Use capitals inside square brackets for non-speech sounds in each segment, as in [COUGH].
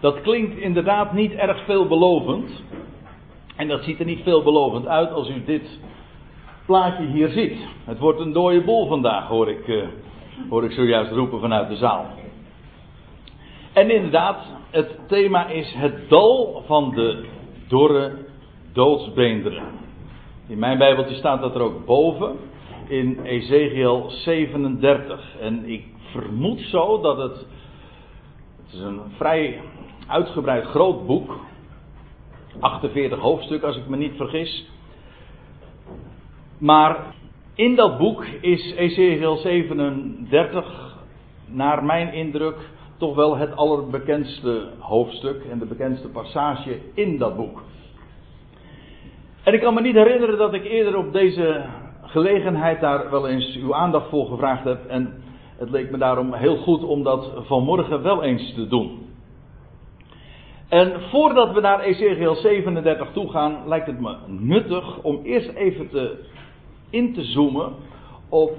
Dat klinkt inderdaad niet erg veelbelovend. En dat ziet er niet veelbelovend uit als u dit plaatje hier ziet. Het wordt een dode bol vandaag, hoor ik, uh, hoor ik zojuist roepen vanuit de zaal. En inderdaad, het thema is het dal van de dorre doodsbeenderen. In mijn Bijbeltje staat dat er ook boven in Ezekiel 37. En ik vermoed zo dat het. Het is een vrij uitgebreid groot boek. 48 hoofdstukken, als ik me niet vergis. Maar in dat boek is Ezekiel 37, naar mijn indruk, toch wel het allerbekendste hoofdstuk en de bekendste passage in dat boek. En ik kan me niet herinneren dat ik eerder op deze gelegenheid daar wel eens uw aandacht voor gevraagd heb. En het leek me daarom heel goed om dat vanmorgen wel eens te doen. En voordat we naar Ezekiel 37 toe gaan, lijkt het me nuttig om eerst even te, in te zoomen op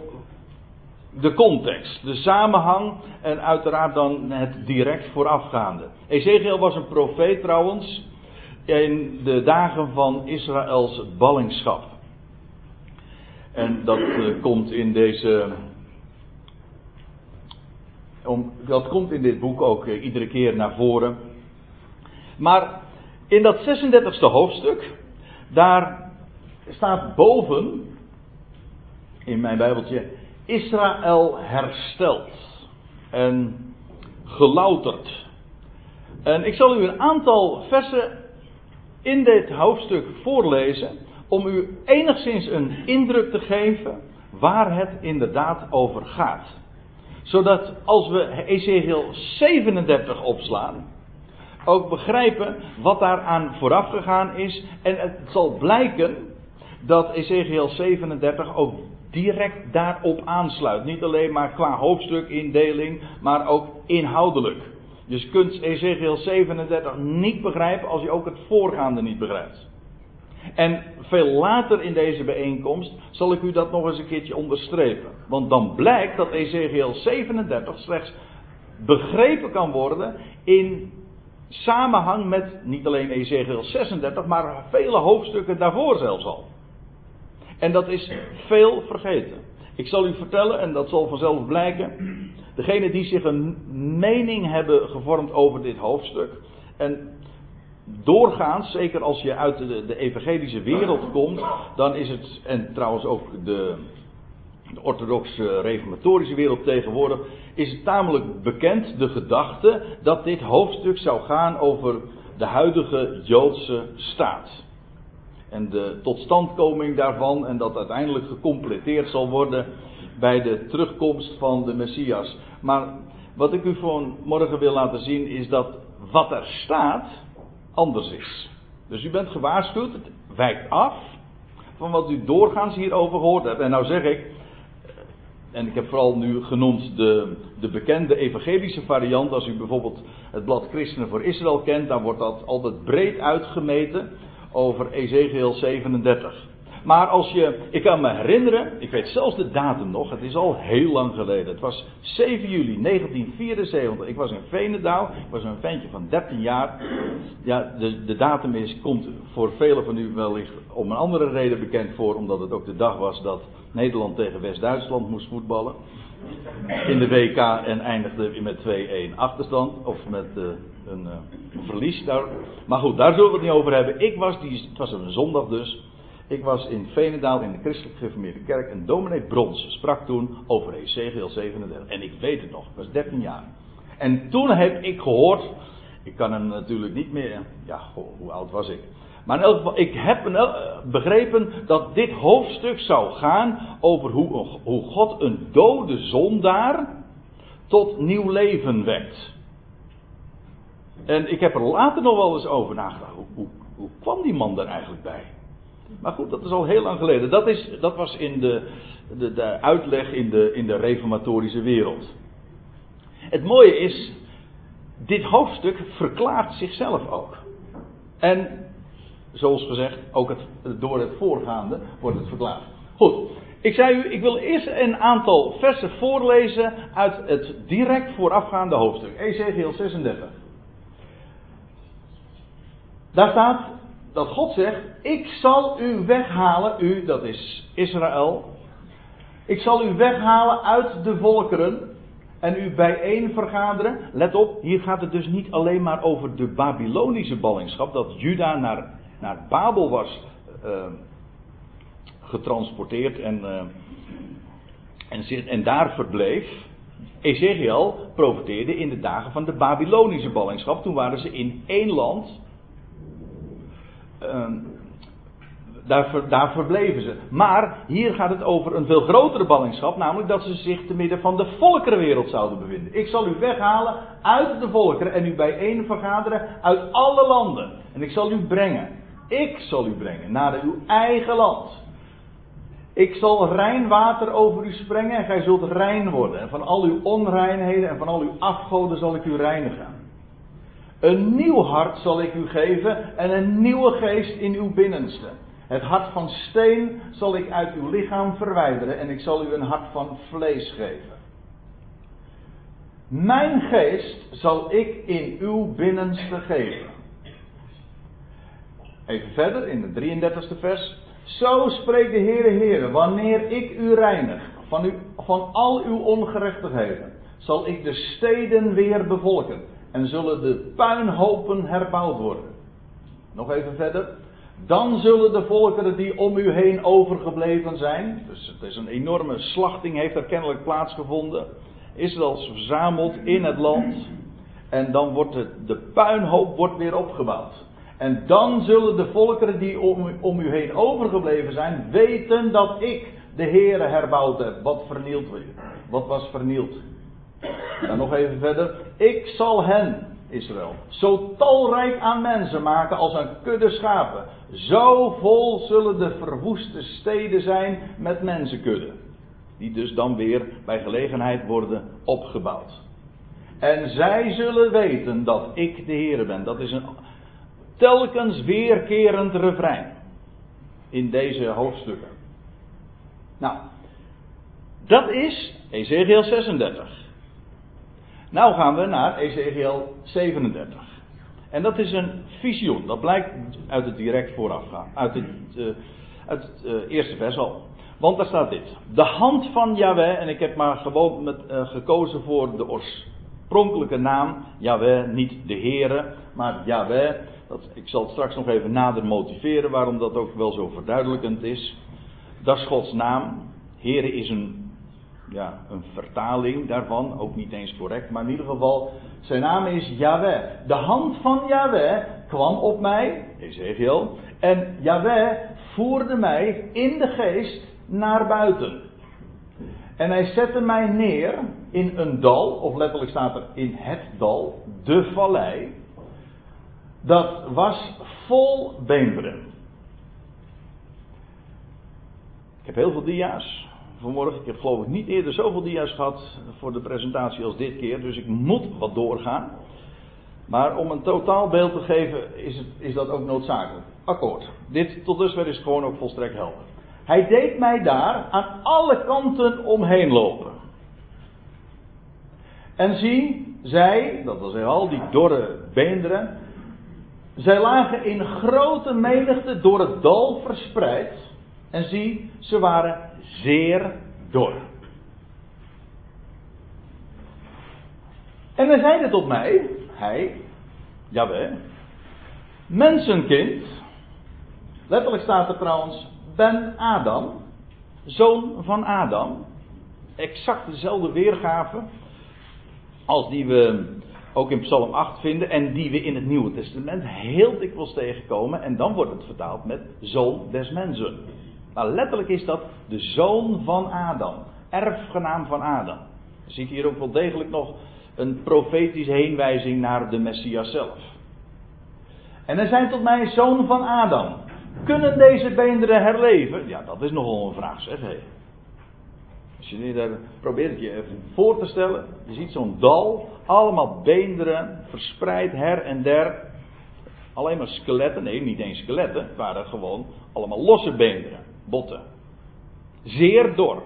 de context, de samenhang en uiteraard dan het direct voorafgaande. Ezekiel was een profeet trouwens in de dagen van Israëls ballingschap. En dat uh, komt in deze. Om, dat komt in dit boek ook uh, iedere keer naar voren. Maar in dat 36e hoofdstuk, daar staat boven, in mijn Bijbeltje, Israël hersteld en gelouterd. En ik zal u een aantal versen in dit hoofdstuk voorlezen om u enigszins een indruk te geven waar het inderdaad over gaat. Zodat als we Ezekiel 37 opslaan, ook begrijpen wat daaraan vooraf gegaan is. En het zal blijken dat Ezekiel 37 ook direct daarop aansluit. Niet alleen maar qua hoofdstukindeling, maar ook inhoudelijk. Dus je kunt Ezekiel 37 niet begrijpen als je ook het voorgaande niet begrijpt. En veel later in deze bijeenkomst zal ik u dat nog eens een keertje onderstrepen. Want dan blijkt dat Ezekiel 37 slechts begrepen kan worden in samenhang met niet alleen Ezekiel 36, maar vele hoofdstukken daarvoor zelfs al. En dat is veel vergeten. Ik zal u vertellen, en dat zal vanzelf blijken, degene die zich een mening hebben gevormd over dit hoofdstuk, en doorgaans, zeker als je uit de, de evangelische wereld komt, dan is het, en trouwens ook de, de orthodoxe reformatorische wereld tegenwoordig, is het tamelijk bekend de gedachte dat dit hoofdstuk zou gaan over de huidige Joodse staat. En de totstandkoming daarvan en dat uiteindelijk gecompleteerd zal worden bij de terugkomst van de Messias. Maar wat ik u vanmorgen wil laten zien is dat wat er staat anders is. Dus u bent gewaarschuwd, het wijkt af van wat u doorgaans hierover gehoord hebt. En nou zeg ik, en ik heb vooral nu genoemd de, de bekende evangelische variant. Als u bijvoorbeeld het blad Christenen voor Israël kent, dan wordt dat altijd breed uitgemeten over Ezekiel 37. Maar als je, ik kan me herinneren, ik weet zelfs de datum nog, het is al heel lang geleden. Het was 7 juli 1974. Ik was in Venendaal, ik was een ventje van 13 jaar. Ja, de, de datum is, komt voor velen van u wellicht om een andere reden bekend voor, omdat het ook de dag was dat Nederland tegen West-Duitsland moest voetballen. In de WK en eindigde met 2-1 achterstand, of met uh, een uh, verlies. Daar. Maar goed, daar zullen we het niet over hebben. Ik was, die, het was een zondag dus. Ik was in Venendaal in de christelijk gereformeerde kerk en dominee Brons sprak toen over Ezekiel 37. En ik weet het nog, ik was 13 jaar. En toen heb ik gehoord, ik kan hem natuurlijk niet meer, ja, hoe oud was ik? Maar in elk geval, ik heb begrepen dat dit hoofdstuk zou gaan over hoe, hoe God een dode zondaar tot nieuw leven wekt. En ik heb er later nog wel eens over nagedacht. Hoe, hoe, hoe kwam die man daar eigenlijk bij? Maar goed, dat is al heel lang geleden. Dat, is, dat was in de, de, de uitleg in de, in de reformatorische wereld. Het mooie is, dit hoofdstuk verklaart zichzelf ook. En, zoals gezegd, ook het, door het voorgaande wordt het verklaard. Goed, ik zei u, ik wil eerst een aantal versen voorlezen uit het direct voorafgaande hoofdstuk, Ezekiel 36. Daar staat dat God zegt: Ik zal u weghalen, u, dat is Israël. Ik zal u weghalen uit de volkeren en u bijeen vergaderen. Let op, hier gaat het dus niet alleen maar over de Babylonische ballingschap, dat Juda naar, naar Babel was uh, getransporteerd en, uh, en, en daar verbleef. Ezekiel profeteerde in de dagen van de Babylonische ballingschap. Toen waren ze in één land. Daar, daar, verbleven ze. Maar hier gaat het over een veel grotere ballingschap, namelijk dat ze zich te midden van de volkerenwereld zouden bevinden. Ik zal u weghalen uit de volkeren en u bijeen vergaderen uit alle landen. En ik zal u brengen. Ik zal u brengen naar uw eigen land. Ik zal rein water over u sprengen en gij zult rein worden. En van al uw onreinheden en van al uw afgoden zal ik u reinigen. Een nieuw hart zal ik u geven en een nieuwe geest in uw binnenste. Het hart van steen zal ik uit uw lichaam verwijderen en ik zal u een hart van vlees geven. Mijn geest zal ik in uw binnenste geven. Even verder in de 33ste vers. Zo spreekt de Heere Heere, wanneer ik u reinig van, van al uw ongerechtigheden, zal ik de steden weer bevolken en zullen de puinhopen herbouwd worden. Nog even verder. Dan zullen de volkeren die om u heen overgebleven zijn, dus het is een enorme slachting, heeft er kennelijk plaatsgevonden, Israël verzameld in het land en dan wordt de puinhoop wordt weer opgebouwd. En dan zullen de volkeren die om, om u heen overgebleven zijn, weten dat ik de Heere herbouwd heb, wat vernield werd. Wat was vernield. Dan nog even verder. Ik zal hen, Israël, zo talrijk aan mensen maken als een kudde schapen. Zo vol zullen de verwoeste steden zijn met mensenkudden. Die dus dan weer bij gelegenheid worden opgebouwd. En zij zullen weten dat ik de Heer ben. Dat is een telkens weerkerend refrein. In deze hoofdstukken. Nou, dat is Ezekiel 36. Nou gaan we naar Ezekiel 37. En dat is een visioen. Dat blijkt uit het direct voorafgaan. Uit het, uh, uit het uh, eerste vers al. Want daar staat dit. De hand van Yahweh. En ik heb maar gewoon met, uh, gekozen voor de oorspronkelijke naam. Yahweh, niet de Heere. Maar Yahweh. Dat, ik zal het straks nog even nader motiveren. Waarom dat ook wel zo verduidelijkend is. Dat is Gods naam. Heere is een ja, een vertaling daarvan, ook niet eens correct, maar in ieder geval, zijn naam is Yahweh. De hand van Yahweh kwam op mij, Ezekiel, en Yahweh voerde mij in de geest naar buiten. En hij zette mij neer in een dal, of letterlijk staat er in het dal, de vallei. Dat was vol beenderen. Ik heb heel veel dia's vanmorgen. Ik heb geloof ik niet eerder zoveel dia's gehad voor de presentatie als dit keer. Dus ik moet wat doorgaan. Maar om een totaalbeeld te geven is, het, is dat ook noodzakelijk. Akkoord. Dit tot dusver is gewoon ook volstrekt helder. Hij deed mij daar aan alle kanten omheen lopen. En zie, zij, dat was al die dorre beenderen, zij lagen in grote menigte door het dal verspreid. En zie, ze waren zeer dor. En hij zeide tot mij, hij, Jawel, mensenkind, letterlijk staat er trouwens Ben Adam, zoon van Adam, exact dezelfde weergave als die we ook in Psalm 8 vinden en die we in het Nieuwe Testament heel dikwijls tegenkomen en dan wordt het vertaald met zoon des mensen. Maar letterlijk is dat de zoon van Adam. Erfgenaam van Adam. Dan zie ik hier ook wel degelijk nog een profetische heenwijzing naar de Messias zelf. En er zijn tot mij zoon van Adam. Kunnen deze beenderen herleven? Ja, dat is nogal een vraag, zeg. Als je daar probeert het je even voor te stellen. Je ziet zo'n dal, allemaal beenderen, verspreid her en der. Alleen maar skeletten, nee, niet eens skeletten. Het waren gewoon allemaal losse beenderen botten. Zeer dor.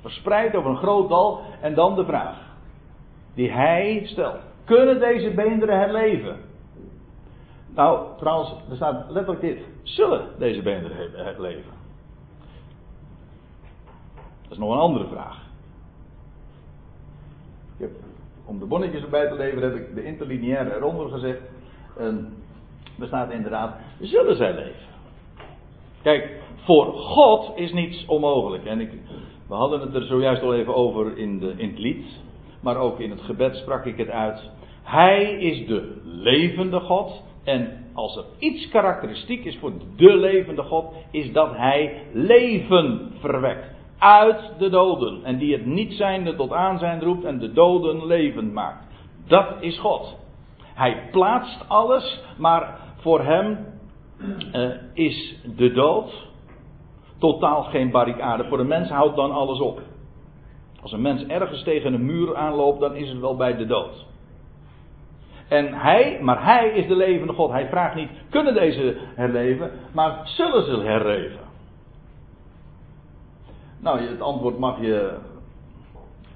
Verspreid over een groot dal. En dan de vraag. Die hij stelt. Kunnen deze beenderen herleven? Nou, trouwens, er staat letterlijk dit. Zullen deze beenderen leven? Dat is nog een andere vraag. Om de bonnetjes erbij te leveren heb ik de interlineaire eronder gezegd. En er staat inderdaad, zullen zij leven? Kijk, voor God is niets onmogelijk. En ik, we hadden het er zojuist al even over in, de, in het lied. Maar ook in het gebed sprak ik het uit. Hij is de levende God. En als er iets karakteristiek is voor de levende God, is dat hij leven verwekt. Uit de doden. En die het niet zijnde tot aanzijn roept en de doden levend maakt. Dat is God. Hij plaatst alles, maar voor hem uh, is de dood totaal geen barricade. Voor de mens houdt dan alles op. Als een mens ergens tegen een muur aanloopt, dan is het wel bij de dood. En hij, maar hij is de levende God. Hij vraagt niet, kunnen deze herleven, maar zullen ze herleven? Nou, het antwoord mag je,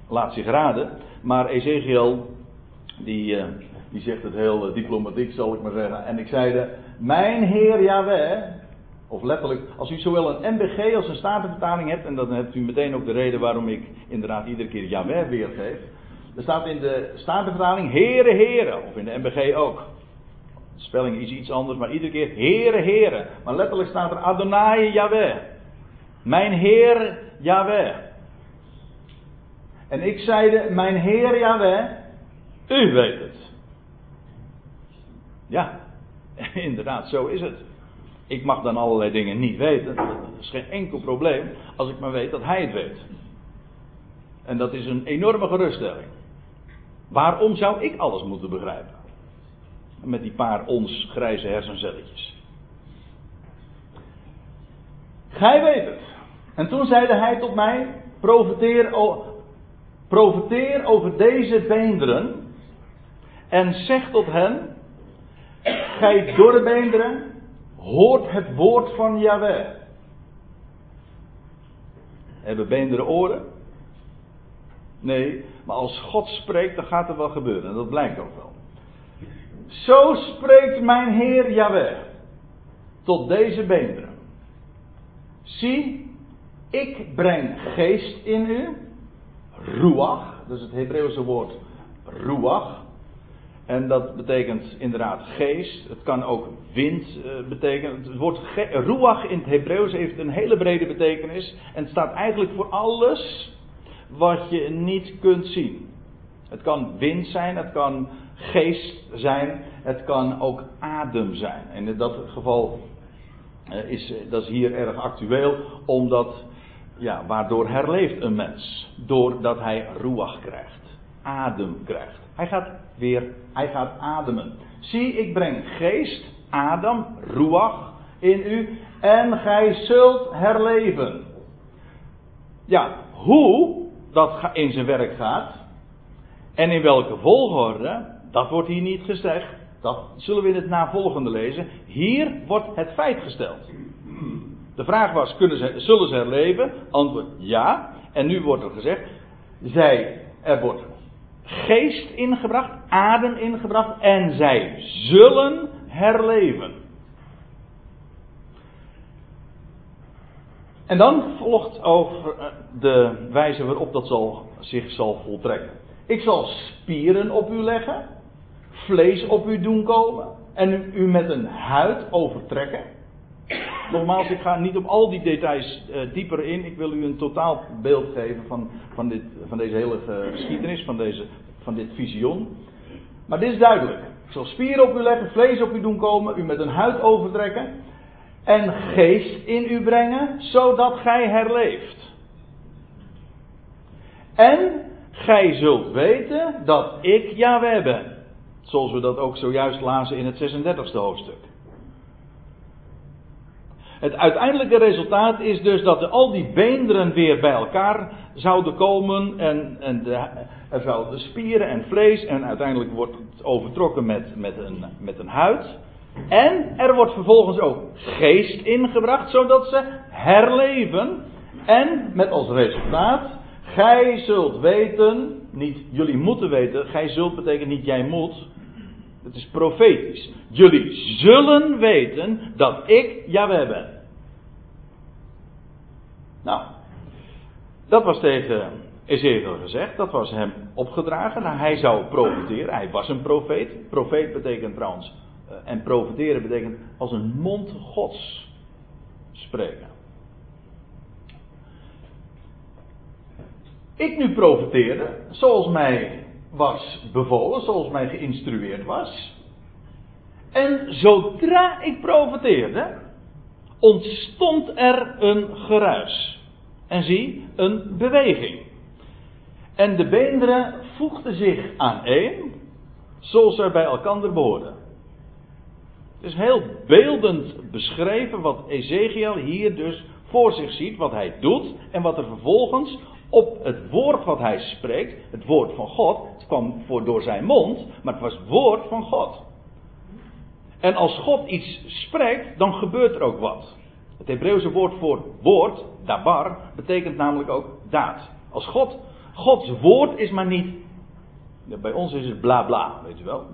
laat zich raden. Maar Ezekiel, die, uh, die zegt het heel uh, diplomatiek, zal ik maar zeggen. En ik zeide, mijn Heer Yahweh, of letterlijk, als u zowel een MBG als een statenvertaling hebt, en dan hebt u meteen ook de reden waarom ik inderdaad iedere keer Yahweh weergeef. Er staat in de statenvertaling Heere Heere, of in de MBG ook. De spelling is iets anders, maar iedere keer Heere Heere. Maar letterlijk staat er Adonai Yahweh. Mijn Heer Yahweh. En ik zeide, mijn Heer Yahweh, u weet het. Ja, [LAUGHS] inderdaad, zo is het. Ik mag dan allerlei dingen niet weten. Dat is geen enkel probleem als ik maar weet dat hij het weet. En dat is een enorme geruststelling. Waarom zou ik alles moeten begrijpen? Met die paar ons grijze hersencelletjes. Gij weet het. En toen zeide hij tot mij: profiteer, profiteer over deze beenderen. En zeg tot hen: Gij dorre beenderen, hoort het woord van Yahweh. Hebben beenderen oren? Nee, maar als God spreekt, dan gaat er wel gebeuren. En dat blijkt ook wel. Zo spreekt mijn Heer Yahweh tot deze beenderen. Zie, ik breng geest in u. Ruach, dat is het Hebreeuwse woord ruach. En dat betekent inderdaad geest. Het kan ook wind uh, betekenen. Het woord ruach in het Hebreeuws heeft een hele brede betekenis. En het staat eigenlijk voor alles wat je niet kunt zien. Het kan wind zijn, het kan geest zijn, het kan ook adem zijn. En in dat geval uh, is dat is hier erg actueel, omdat ja, waardoor herleeft een mens? Doordat hij ruach krijgt, adem krijgt. Hij gaat weer, hij gaat ademen. Zie, ik breng geest, adem, ruach in u en gij zult herleven. Ja, hoe dat in zijn werk gaat en in welke volgorde, dat wordt hier niet gezegd. Dat zullen we in het navolgende lezen. Hier wordt het feit gesteld. De vraag was, kunnen ze, zullen ze herleven? Antwoord ja. En nu wordt er gezegd, zij, er wordt geest ingebracht, adem ingebracht en zij zullen herleven. En dan volgt over eh, de wijze waarop dat zal, zich zal voltrekken. Ik zal spieren op u leggen, vlees op u doen komen en u met een huid overtrekken. Nogmaals, ik ga niet op al die details uh, dieper in. Ik wil u een totaal beeld geven van, van, dit, van deze hele geschiedenis, van, deze, van dit visioen. Maar dit is duidelijk. Ik zal spieren op u leggen, vlees op u doen komen, u met een huid overtrekken en geest in u brengen, zodat gij herleeft. En gij zult weten dat ik Yahweh ben. Zoals we dat ook zojuist lazen in het 36e hoofdstuk. Het uiteindelijke resultaat is dus dat al die beenderen weer bij elkaar zouden komen. En, en de, er zouden spieren en vlees. En uiteindelijk wordt het overtrokken met, met, een, met een huid. En er wordt vervolgens ook geest ingebracht, zodat ze herleven. En met als resultaat, gij zult weten, niet jullie moeten weten, gij zult betekent niet jij moet. Het is profetisch. Jullie zullen weten dat ik Jaweh ben. Nou, dat was tegen Ezekiel gezegd, dat was hem opgedragen. Nou, hij zou profeteren, hij was een profeet. Profeet betekent trouwens, uh, en profeteren betekent als een mond gods spreken. Ik nu profeteerde, zoals mij was bevolen, zoals mij geïnstrueerd was. En zodra ik profeteerde, ontstond er een geruis. En zie, een beweging. En de beenderen voegden zich aan één, zoals zij bij elkaar behoorden. Het is heel beeldend beschreven wat Ezekiel hier dus voor zich ziet, wat hij doet en wat er vervolgens op het woord wat hij spreekt, het woord van God, het kwam voor door zijn mond, maar het was het woord van God. En als God iets spreekt, dan gebeurt er ook wat. Het Hebreeuwse woord voor woord, dabar, betekent namelijk ook daad. Als God, Gods woord is maar niet, bij ons is het bla bla, weet je wel.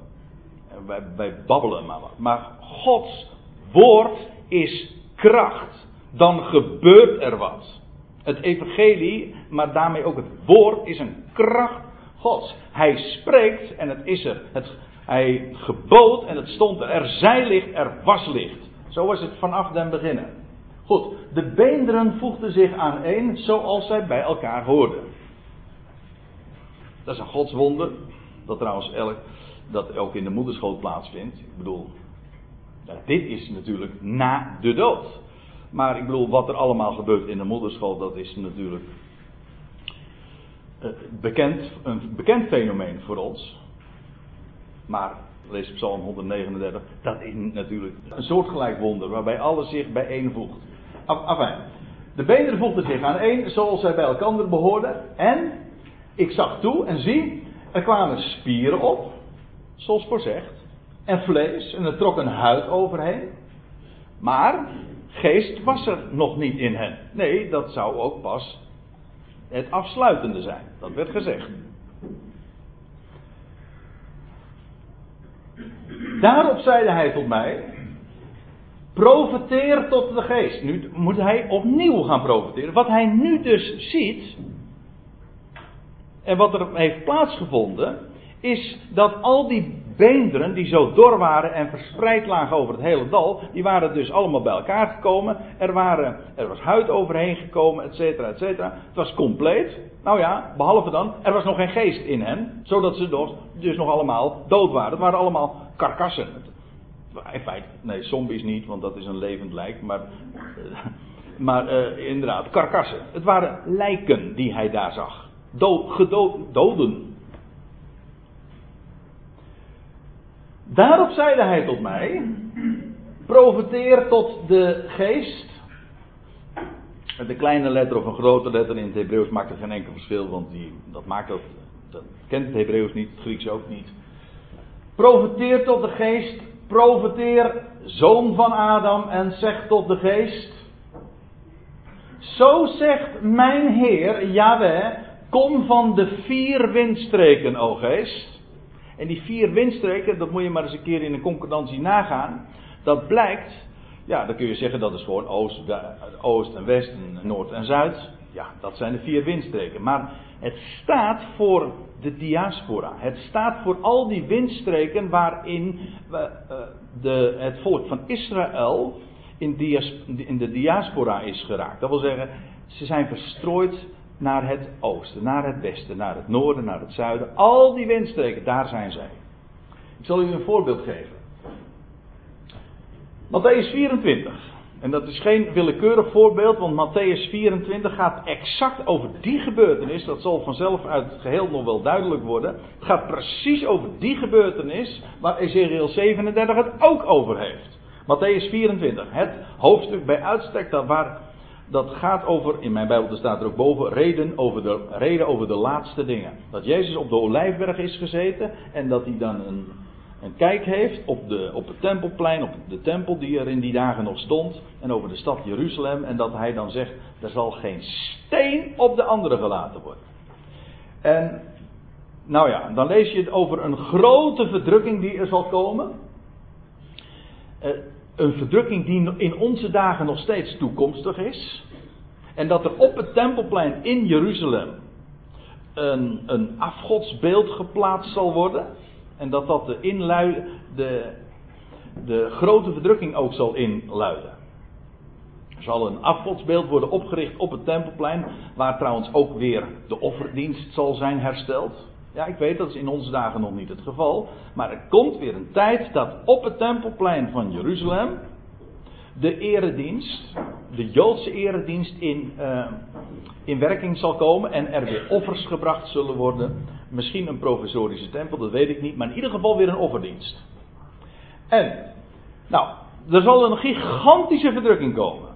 Wij, wij babbelen maar wat. Maar Gods woord is kracht. Dan gebeurt er wat. Het evangelie, maar daarmee ook het woord, is een kracht Gods. Hij spreekt en het is er. Het, hij gebood en het stond er. Er zij licht, er was licht. Zo was het vanaf den beginnen. Goed, de beenderen voegden zich aan één zoals zij bij elkaar hoorden. Dat is een godswonder. Dat trouwens elk, dat ook in de moederschoot plaatsvindt. Ik bedoel, dit is natuurlijk na de dood. Maar ik bedoel, wat er allemaal gebeurt in de moederschool, dat is natuurlijk uh, bekend, een bekend fenomeen voor ons. Maar, lees Psalm 139, dat is natuurlijk een soortgelijk wonder waarbij alles zich bijeenvoegt. Enfin, de benen voegden zich aan één zoals zij bij elkaar behoorden. En ik zag toe en zie, er kwamen spieren op, zoals voorzegd. En vlees, en er trok een huid overheen. Maar geest was er nog niet in hen. Nee, dat zou ook pas het afsluitende zijn. Dat werd gezegd. Daarop zeide hij tot mij: Profeteer tot de geest. Nu moet hij opnieuw gaan profeteren. Wat hij nu dus ziet. En wat er heeft plaatsgevonden. Is dat al die beenderen die zo dor waren en verspreid lagen over het hele dal, die waren dus allemaal bij elkaar gekomen. Er, waren, er was huid overheen gekomen, et cetera, et cetera. Het was compleet. Nou ja, behalve dan, er was nog geen geest in hen, zodat ze dus, nog allemaal dood waren. Het waren allemaal karkassen. In feite, nee, zombies niet, want dat is een levend lijk, maar, maar uh, inderdaad, karkassen. Het waren lijken die hij daar zag. Dood, gedood, doden. Daarop zeide hij tot mij: profiteer tot de geest. Een kleine letter of een grote letter in het Hebreeuws maakt er geen enkel verschil, want die, dat maakt dat, dat kent het Hebreeuws niet, het Grieks ook niet. Profiteer tot de geest, profiteer, zoon van Adam, en zeg tot de geest. Zo zegt mijn Heer, Yahweh, kom van de vier windstreken, o geest. En die vier windstreken, dat moet je maar eens een keer in een concordantie nagaan. Dat blijkt, ja, dan kun je zeggen dat is gewoon oost, oost en west en noord en zuid. Ja, dat zijn de vier windstreken. Maar het staat voor de diaspora. Het staat voor al die windstreken waarin uh, de, het volk van Israël in de diaspora is geraakt. Dat wil zeggen, ze zijn verstrooid naar het oosten, naar het westen, naar het noorden, naar het zuiden. Al die windstreken, daar zijn zij. Ik zal u een voorbeeld geven. Matthäus 24. En dat is geen willekeurig voorbeeld, want Matthäus 24 gaat exact over die gebeurtenis. Dat zal vanzelf uit het geheel nog wel duidelijk worden. Het gaat precies over die gebeurtenis waar Ezekiel 37 het ook over heeft. Matthäus 24, het hoofdstuk bij uitstek dat waar dat gaat over, in mijn Bijbel staat er ook boven, reden over, de, reden over de laatste dingen. Dat Jezus op de Olijfberg is gezeten en dat hij dan een, een kijk heeft op, de, op het tempelplein, op de tempel die er in die dagen nog stond, en over de stad Jeruzalem. En dat hij dan zegt, er zal geen steen op de andere gelaten worden. En nou ja, dan lees je het over een grote verdrukking die er zal komen. Uh, een verdrukking die in onze dagen nog steeds toekomstig is. En dat er op het tempelplein in Jeruzalem een, een afgodsbeeld geplaatst zal worden. En dat dat de, de, de grote verdrukking ook zal inluiden. Er zal een afgodsbeeld worden opgericht op het tempelplein, waar trouwens ook weer de offerdienst zal zijn hersteld. Ja, ik weet dat is in onze dagen nog niet het geval, maar er komt weer een tijd dat op het tempelplein van Jeruzalem de eredienst, de Joodse eredienst in, uh, in werking zal komen en er weer offers gebracht zullen worden. Misschien een provisorische tempel, dat weet ik niet, maar in ieder geval weer een offerdienst. En, nou, er zal een gigantische verdrukking komen.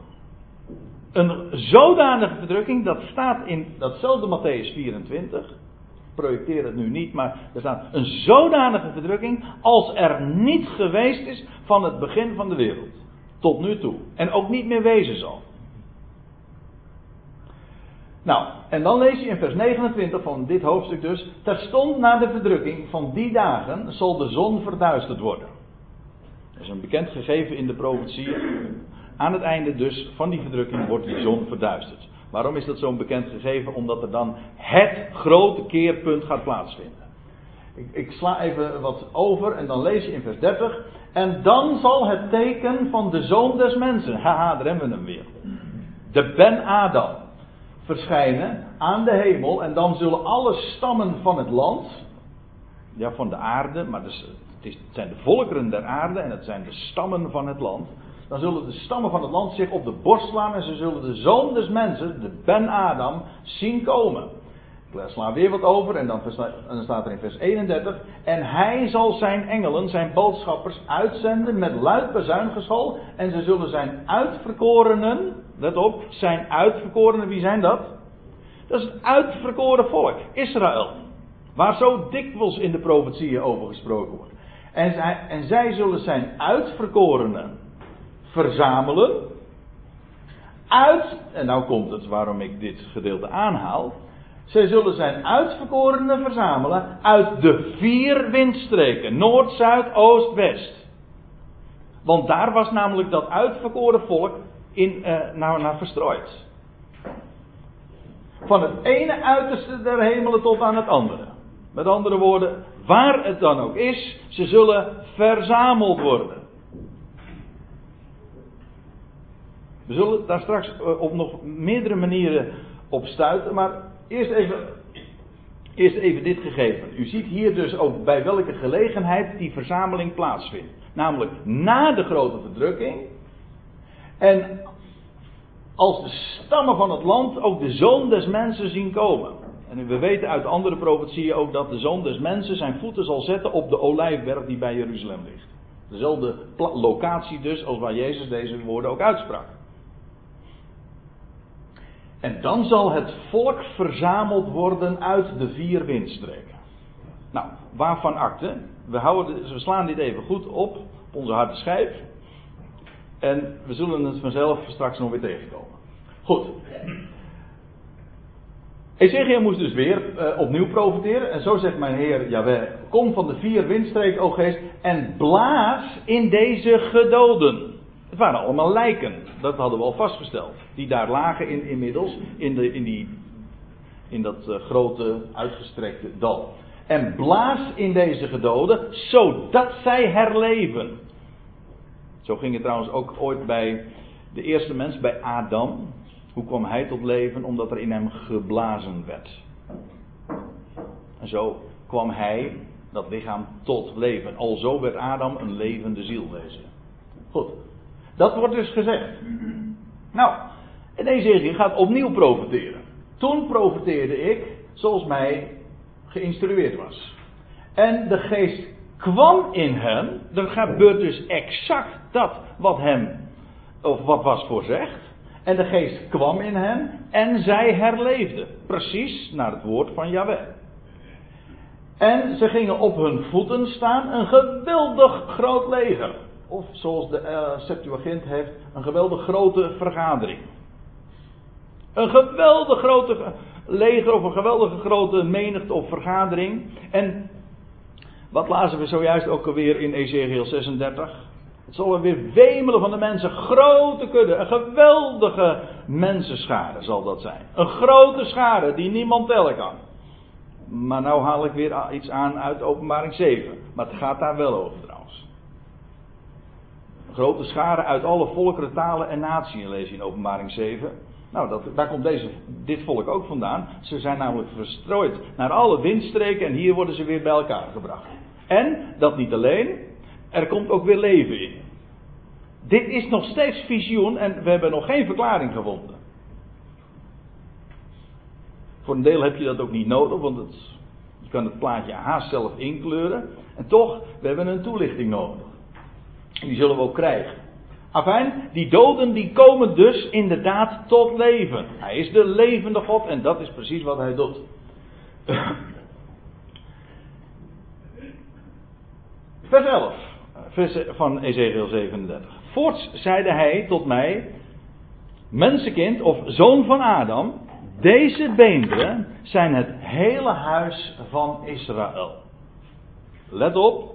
Een zodanige verdrukking, dat staat in datzelfde Matthäus 24. Projecteer het nu niet, maar er staat een zodanige verdrukking als er niet geweest is van het begin van de wereld. Tot nu toe. En ook niet meer wezen zal. Nou, en dan lees je in vers 29 van dit hoofdstuk dus. Terstond na de verdrukking van die dagen zal de zon verduisterd worden. Dat is een bekend gegeven in de profetie. Aan het einde dus van die verdrukking wordt die zon verduisterd. Waarom is dat zo'n bekend gegeven? Omdat er dan het grote keerpunt gaat plaatsvinden. Ik, ik, sla even wat over en dan lees je in vers 30. En dan zal het teken van de zoon des mensen, haha, daar hebben we hem weer. De Ben Adam verschijnen aan de hemel en dan zullen alle stammen van het land, ja van de aarde, maar dus, het zijn de volkeren der aarde en het zijn de stammen van het land. Dan zullen de stammen van het land zich op de borst slaan en ze zullen de zoon des mensen, de Ben Adam, zien komen. Ik sla weer wat over en dan, staat er in vers 31. En hij zal zijn engelen, zijn boodschappers, uitzenden met luid bezuingeschal. En ze zullen zijn uitverkorenen, let op, zijn uitverkorenen, wie zijn dat? Dat is het uitverkoren volk, Israël. Waar zo dikwijls in de profetieën over gesproken wordt. En zij, en zij zullen zijn uitverkorenen verzamelen. Uit, en nou komt het waarom ik dit gedeelte aanhaal. Zij zullen zijn uitverkorenen verzamelen uit de vier windstreken: Noord, Zuid, Oost, West. Want daar was namelijk dat uitverkoren volk in, uh, naar, naar verstrooid. Van het ene uiterste der hemelen tot aan het andere. Met andere woorden, waar het dan ook is, ze zullen verzameld worden. We zullen daar straks eh, op nog meerdere manieren op stuiten, maar Eerst even, eerst even dit gegeven. U ziet hier dus ook bij welke gelegenheid die verzameling plaatsvindt. Namelijk na de grote verdrukking. En als de stammen van het land ook de zoon des mensen zien komen. En we weten uit andere profetieën ook dat de zoon des mensen zijn voeten zal zetten op de olijfberg die bij Jeruzalem ligt. Dezelfde locatie dus als waar Jezus deze woorden ook uitsprak. En dan zal het volk verzameld worden uit de vier windstreken. Nou, waarvan akte? We, houden, we slaan dit even goed op, op onze harde schijf. En we zullen het vanzelf straks nog weer tegenkomen. Goed. Ezekiel moest dus weer uh, opnieuw profiteren. En zo zegt mijn Heer Jaweh: Kom van de vier windstreken, o geest, en blaas in deze gedoden. Het waren allemaal lijken, dat hadden we al vastgesteld. Die daar lagen in, inmiddels in, de, in, die, in dat uh, grote uitgestrekte dal. En blaas in deze gedoden, zodat zij herleven. Zo ging het trouwens ook ooit bij de eerste mens, bij Adam. Hoe kwam hij tot leven? Omdat er in hem geblazen werd. En zo kwam hij, dat lichaam, tot leven. Alzo werd Adam een levende zielwezen. Goed, dat wordt dus gezegd. Nou, en Ezekiel gaat opnieuw profiteren. Toen profiteerde ik zoals mij geïnstrueerd was. En de geest kwam in hem. Er gebeurt dus exact dat wat hem, of wat was voorzegd. En de geest kwam in hem en zij herleefden. Precies naar het woord van Yahweh. En ze gingen op hun voeten staan, een geweldig groot leger. Of zoals de uh, Septuagint heeft, een geweldig grote vergadering. Een geweldig grote. leger of een geweldige grote menigte of vergadering. En wat lazen we zojuist ook alweer in Ezekiel 36? Het zal er weer wemelen van de mensen. Grote kudde. Een geweldige mensenschade zal dat zijn. Een grote schade die niemand tellen kan. Maar nou haal ik weer iets aan uit openbaring 7. Maar het gaat daar wel over grote schade uit alle volkeren, talen en naties je in openbaring 7. Nou, dat, daar komt deze, dit volk ook vandaan. Ze zijn namelijk verstrooid naar alle windstreken en hier worden ze weer bij elkaar gebracht. En, dat niet alleen, er komt ook weer leven in. Dit is nog steeds visioen en we hebben nog geen verklaring gevonden. Voor een deel heb je dat ook niet nodig, want het, je kan het plaatje haast zelf inkleuren. En toch, we hebben een toelichting nodig. Die zullen we ook krijgen. Afijn, die doden die komen dus inderdaad tot leven. Hij is de levende God en dat is precies wat hij doet. [CLEARS THROAT] Vers 11 vers van Ezekiel 37. Voorts zeide hij tot mij, mensenkind of zoon van Adam, deze beenderen zijn het hele huis van Israël. Let op,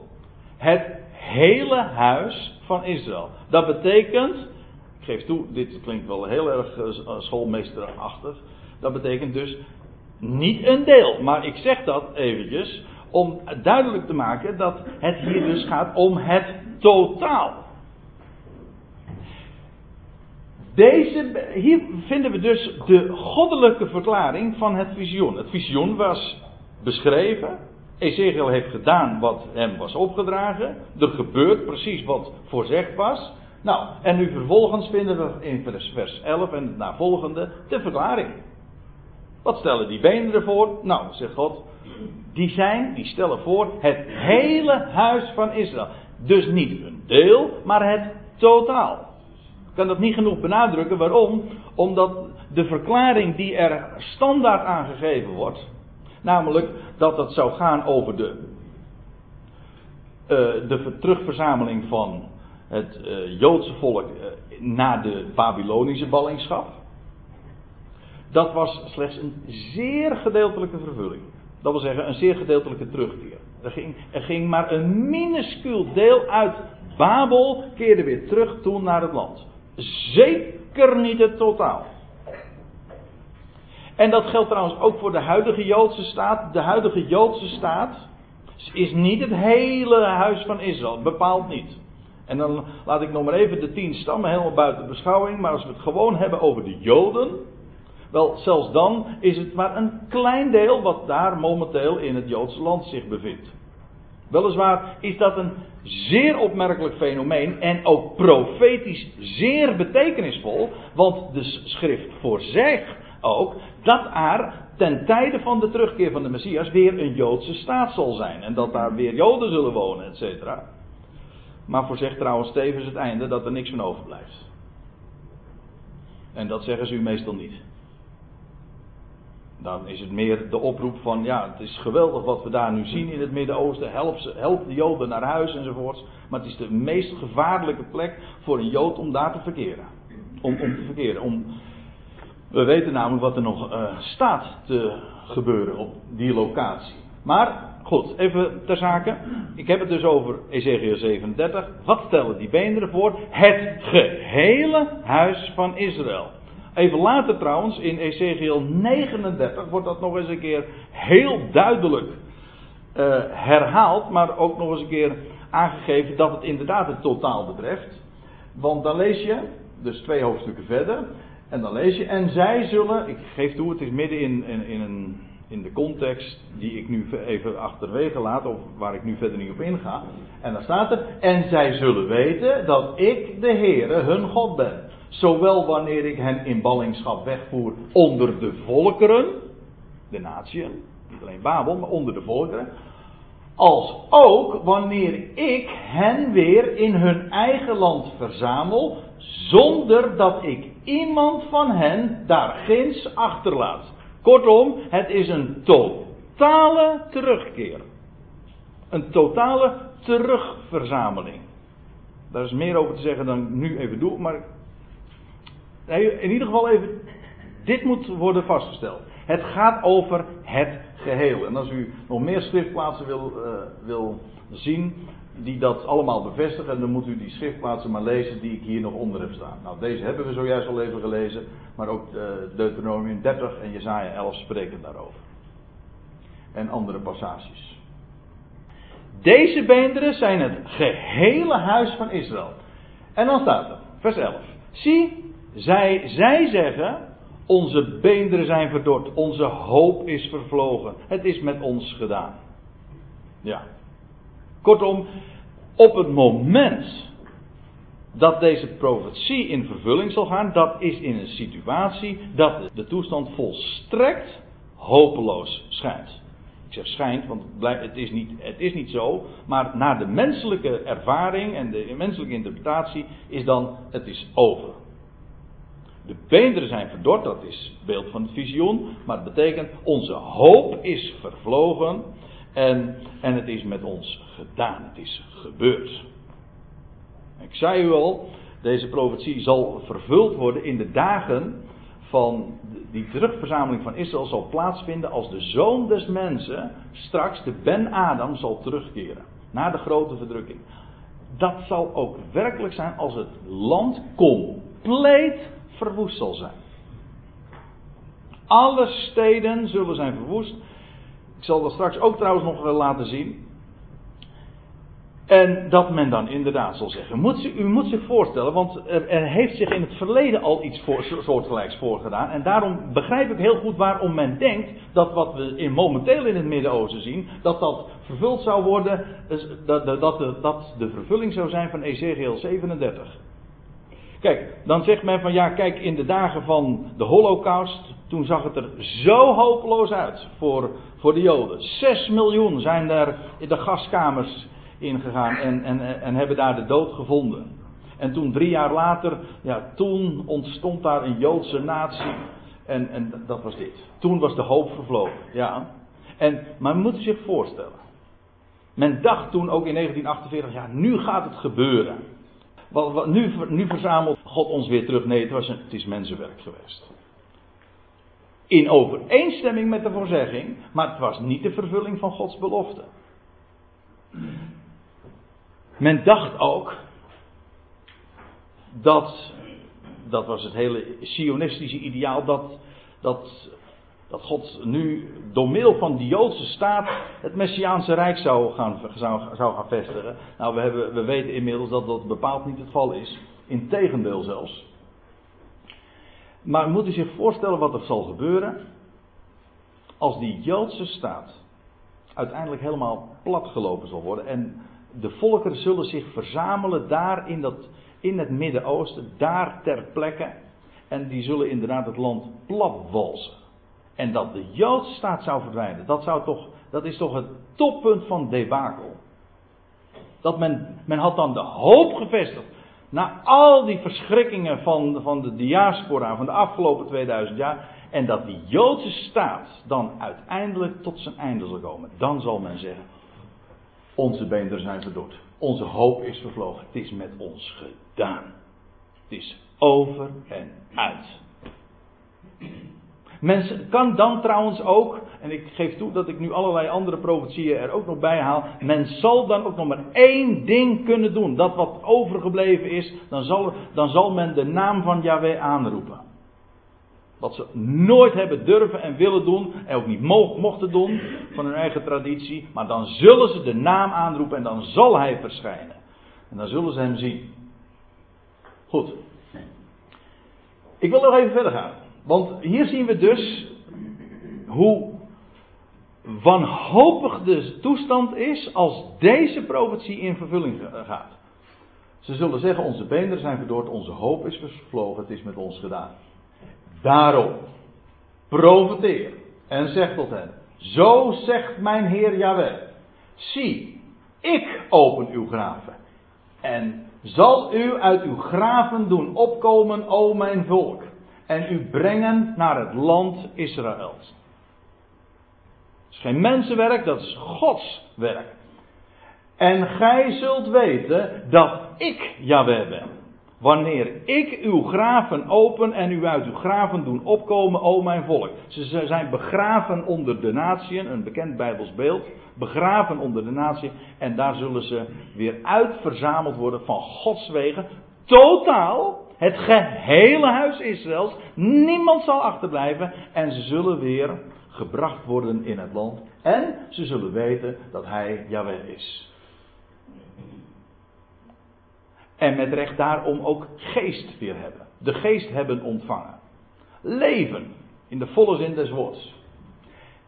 het hele huis van Israël. Dat betekent, ik geef toe, dit klinkt wel heel erg eh, schoolmeesterachtig. Dat betekent dus niet een deel. Maar ik zeg dat eventjes om duidelijk te maken dat het hier dus gaat om het totaal. Deze, hier vinden we dus de goddelijke verklaring van het visioen. Het visioen was beschreven. Ezekiel heeft gedaan wat hem was opgedragen. Er gebeurt precies wat voorzegd was. Nou, en nu vervolgens vinden we in vers 11 en het navolgende de verklaring. Wat stellen die benen ervoor? Nou, zegt God, die zijn, die stellen voor het hele huis van Israël. Dus niet een deel, maar het totaal. Ik kan dat niet genoeg benadrukken. Waarom? Omdat de verklaring die er standaard aangegeven wordt, namelijk dat het zou gaan over de, uh, de terugverzameling van het uh, Joodse volk uh, na de Babylonische ballingschap, dat was slechts een zeer gedeeltelijke vervulling. Dat wil zeggen, een zeer gedeeltelijke terugkeer. Er ging, er ging maar een minuscuul deel uit Babel, keerde weer terug toen naar het land. Zeker niet het totaal. En dat geldt trouwens ook voor de huidige Joodse staat. De huidige Joodse staat is niet het hele huis van Israël, bepaald niet. En dan laat ik nog maar even de tien stammen helemaal buiten beschouwing. Maar als we het gewoon hebben over de Joden, wel, zelfs dan is het maar een klein deel wat daar momenteel in het Joodse land zich bevindt. Weliswaar is dat een zeer opmerkelijk fenomeen en ook profetisch zeer betekenisvol, want de schrift voorzegt ook dat er ten tijde van de terugkeer van de Messias weer een Joodse staat zal zijn en dat daar weer Joden zullen wonen, et cetera. Maar voorzegt trouwens tevens het einde dat er niks van overblijft. En dat zeggen ze u meestal niet. Dan is het meer de oproep van, ja, het is geweldig wat we daar nu zien in het Midden-Oosten. Help, help de Joden naar huis enzovoorts. Maar het is de meest gevaarlijke plek voor een Jood om daar te verkeren. Om, om te verkeren. Om, we weten namelijk wat er nog uh, staat te gebeuren op die locatie. Maar, goed, even ter zake. Ik heb het dus over Ezekiel 37. Wat stellen die benen voor? Het gehele huis van Israël. Even later trouwens, in Ezekiel 39, wordt dat nog eens een keer heel duidelijk uh, herhaald, maar ook nog eens een keer aangegeven dat het inderdaad het totaal betreft. Want dan lees je, dus twee hoofdstukken verder, en dan lees je, en zij zullen, ik geef toe, het is midden in, in, een, in de context die ik nu even achterwege laat, of waar ik nu verder niet op inga. En dan staat er, en zij zullen weten dat ik de Heere hun God ben. Zowel wanneer ik hen in ballingschap wegvoer onder de volkeren, de natieën, niet alleen Babel, maar onder de volkeren. Als ook wanneer ik hen weer in hun eigen land verzamel, zonder dat ik iemand van hen daar ginds achterlaat. Kortom, het is een totale terugkeer. Een totale terugverzameling. Daar is meer over te zeggen dan ik nu even doe, maar in ieder geval even Dit moet worden vastgesteld. Het gaat over het geheel. En als u nog meer schriftplaatsen wil, uh, wil zien die dat allemaal bevestigen, dan moet u die schriftplaatsen maar lezen die ik hier nog onder heb staan. Nou, deze hebben we zojuist al even gelezen, maar ook uh, Deuteronomium 30 en Jesaja 11 spreken daarover. En andere passages. Deze beenderen zijn het gehele huis van Israël. En dan staat er, vers 11. Zie, zij, zij zeggen, onze beenderen zijn verdord, onze hoop is vervlogen, het is met ons gedaan. Ja. Kortom, op het moment dat deze profetie in vervulling zal gaan, dat is in een situatie dat de toestand volstrekt hopeloos schijnt. Ik zeg schijnt, want het is, niet, het is niet zo. Maar naar de menselijke ervaring en de menselijke interpretatie is dan, het is over. De beenderen zijn verdord, dat is beeld van het visioen. Maar het betekent, onze hoop is vervlogen. En, en het is met ons gedaan. Het is gebeurd. Ik zei u al, deze profetie zal vervuld worden in de dagen van die terugverzameling van Israël zal plaatsvinden als de zoon des mensen straks de Ben Adam zal terugkeren. Na de grote verdrukking. Dat zal ook werkelijk zijn als het land compleet verwoest zal zijn. Alle steden zullen zijn verwoest. Ik zal dat straks ook trouwens nog laten zien. En dat men dan inderdaad zal zeggen. Moet u, moet zich voorstellen, want er, er, heeft zich in het verleden al iets soortgelijks voorgedaan. En daarom begrijp ik heel goed waarom men denkt dat wat we in, momenteel in het Midden-Oosten zien, dat dat vervuld zou worden, dus dat, dat, dat, dat de vervulling zou zijn van Ezekiel 37. Kijk, dan zegt men van ja, kijk, in de dagen van de Holocaust, toen zag het er zo hopeloos uit voor, voor de Joden. Zes miljoen zijn er in de gaskamers ingegaan en, en, en hebben daar de dood gevonden. En toen drie jaar later, ja, toen ontstond daar een Joodse natie. En, en dat was dit. Toen was de hoop vervlogen. Ja. En, maar we moeten zich voorstellen. Men dacht toen ook in 1948, ja, nu gaat het gebeuren. Wat, nu, nu verzamelt God ons weer terug. Nee, het, was het is mensenwerk geweest. In overeenstemming met de voorzegging, maar het was niet de vervulling van Gods belofte. Men dacht ook dat, dat was het hele sionistische ideaal, dat, dat, dat God nu door middel van die Joodse staat het Messiaanse Rijk zou gaan, zou, zou gaan vestigen. Nou, we, hebben, we weten inmiddels dat dat bepaald niet het geval is. Integendeel zelfs. Maar moet u zich voorstellen wat er zal gebeuren als die Joodse staat uiteindelijk helemaal platgelopen zal worden en de volkeren zullen zich verzamelen daar in, dat, in het Midden-Oosten, daar ter plekke. En die zullen inderdaad het land platwalsen. En dat de Joodse staat zou verdwijnen, dat, zou toch, dat is toch het toppunt van debakel. Dat men, men had dan de hoop gevestigd. Na al die verschrikkingen van, van de diaspora van de afgelopen 2000 jaar. En dat die Joodse staat dan uiteindelijk tot zijn einde zal komen. Dan zal men zeggen: onze beenderen zijn verdord. Onze hoop is vervlogen. Het is met ons gedaan. Het is over en uit. Men kan dan trouwens ook, en ik geef toe dat ik nu allerlei andere profetieën er ook nog bij haal. Men zal dan ook nog maar één ding kunnen doen. Dat wat overgebleven is, dan zal, dan zal men de naam van Yahweh aanroepen. Wat ze nooit hebben durven en willen doen. En ook niet mochten doen van hun eigen traditie. Maar dan zullen ze de naam aanroepen en dan zal hij verschijnen. En dan zullen ze hem zien. Goed. Ik wil nog even verder gaan. Want hier zien we dus hoe wanhopig de toestand is als deze profetie in vervulling gaat. Ze zullen zeggen: Onze beenderen zijn verdord, onze hoop is vervlogen, het is met ons gedaan. Daarom, profeteer en zeg tot hen: Zo zegt mijn Heer Yahweh: Zie, ik open uw graven en zal u uit uw graven doen opkomen, o mijn volk, en u brengen naar het land Israël. Het is geen mensenwerk, dat is Gods werk. En gij zult weten dat ik Yahweh ben. Wanneer ik uw graven open en u uit uw graven doen opkomen, o mijn volk. Ze zijn begraven onder de natieën, een bekend Bijbels beeld. Begraven onder de natieën. En daar zullen ze weer uitverzameld worden van Gods wegen. Totaal. Het gehele huis Israëls. Niemand zal achterblijven. En ze zullen weer gebracht worden in het land. En ze zullen weten dat hij Yahweh is. En met recht daarom ook geest weer hebben. De geest hebben ontvangen. Leven. In de volle zin des woords.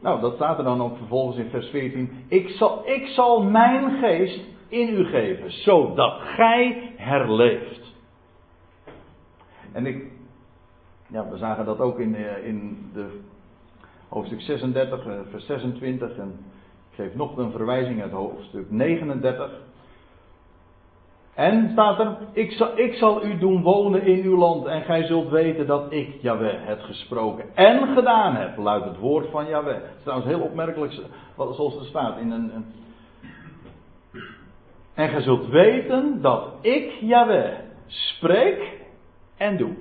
Nou, dat staat er dan ook vervolgens in vers 14. Ik zal, ik zal mijn geest in u geven, zodat gij herleeft. En ik, ja, we zagen dat ook in, eh, in de hoofdstuk 36, eh, vers 26. En ik geef nog een verwijzing uit hoofdstuk 39. En staat er, ik zal, ik zal u doen wonen in uw land en gij zult weten dat ik, Jaweh, het gesproken en gedaan heb, luidt het woord van Jaweh. Het is trouwens heel opmerkelijk zoals er staat in een, en gij zult weten dat ik, Jaweh, spreek en doe.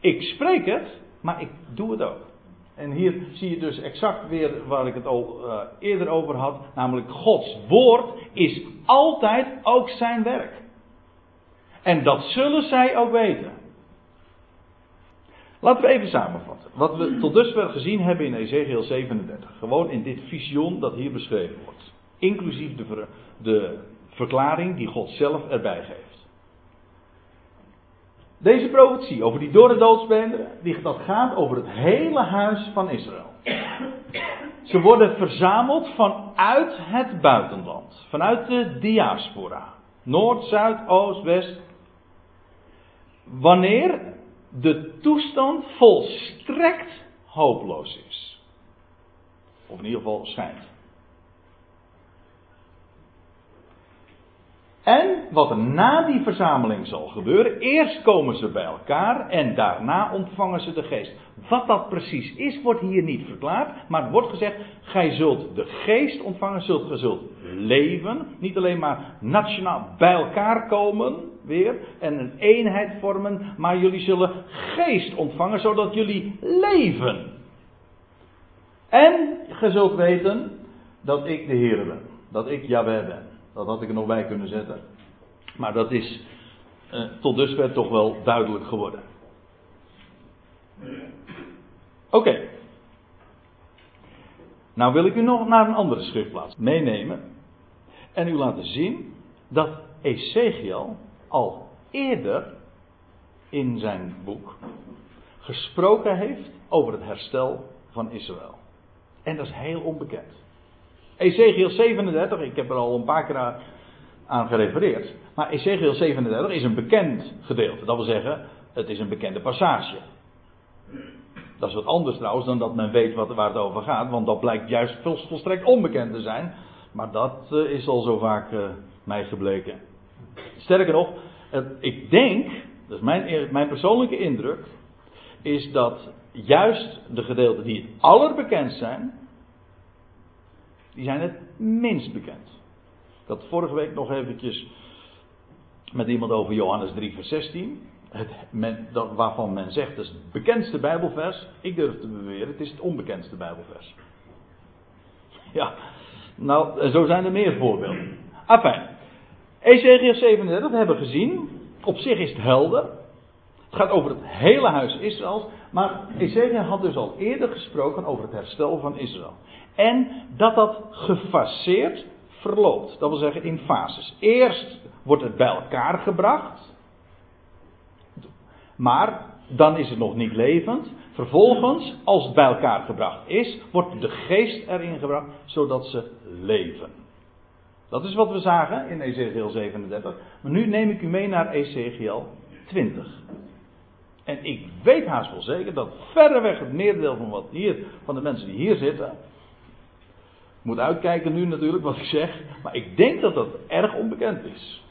Ik spreek het, maar ik doe het ook. En hier zie je dus exact weer waar ik het al uh, eerder over had. Namelijk Gods woord is altijd ook zijn werk. En dat zullen zij ook weten. Laten we even samenvatten. Wat we tot dusver gezien hebben in Ezekiel 37. Gewoon in dit visioen dat hier beschreven wordt. Inclusief de, de verklaring die God zelf erbij geeft. Deze profetie over die dorre doodsbeenderen, dat gaat over het hele huis van Israël. Ze worden verzameld vanuit het buitenland, vanuit de diaspora. Noord, Zuid, Oost, West. Wanneer de toestand volstrekt hopeloos is. Of in ieder geval schijnt. En wat er na die verzameling zal gebeuren, eerst komen ze bij elkaar en daarna ontvangen ze de geest. Wat dat precies is, wordt hier niet verklaard, maar wordt gezegd, gij zult de geest ontvangen, zult, gij zult leven, niet alleen maar nationaal bij elkaar komen weer en een eenheid vormen, maar jullie zullen geest ontvangen, zodat jullie leven. En gij zult weten dat ik de Heer ben, dat ik Jahweh ben. Dat had ik er nog bij kunnen zetten. Maar dat is eh, tot dusver toch wel duidelijk geworden. Oké. Nou wil ik u nog naar een andere schriftplaats meenemen. En u laten zien dat Ezekiel al eerder in zijn boek gesproken heeft over het herstel van Israël. En dat is heel onbekend. Ezekiel 37, ik heb er al een paar keer aan gerefereerd. Maar Ezekiel 37 is een bekend gedeelte. Dat wil zeggen, het is een bekende passage. Dat is wat anders trouwens dan dat men weet wat, waar het over gaat. Want dat blijkt juist volstrekt onbekend te zijn. Maar dat uh, is al zo vaak uh, mij gebleken. Sterker nog, ik denk, dat is mijn, mijn persoonlijke indruk, is dat juist de gedeelten die het allerbekendst zijn, die zijn het minst bekend. Ik had vorige week nog eventjes met iemand over Johannes 3 vers 16. Het, men, waarvan men zegt dat is het bekendste Bijbelvers. Ik durf te beweren, het is het onbekendste Bijbelvers. Ja, nou, zo zijn er meer voorbeelden. Enfin, Ezekiel 37, we hebben gezien. Op zich is het helder. Het gaat over het hele huis Israël. Maar Ezekiel had dus al eerder gesproken over het herstel van Israël. En dat dat gefaseerd verloopt. Dat wil zeggen in fases. Eerst wordt het bij elkaar gebracht. Maar dan is het nog niet levend. Vervolgens, als het bij elkaar gebracht is, wordt de geest erin gebracht, zodat ze leven. Dat is wat we zagen in Ezekiel 37. Maar nu neem ik u mee naar Ezekiel 20. En ik weet haast wel zeker dat verreweg het merendeel van, wat hier, van de mensen die hier zitten, moet uitkijken nu natuurlijk wat ik zeg. Maar ik denk dat dat erg onbekend is.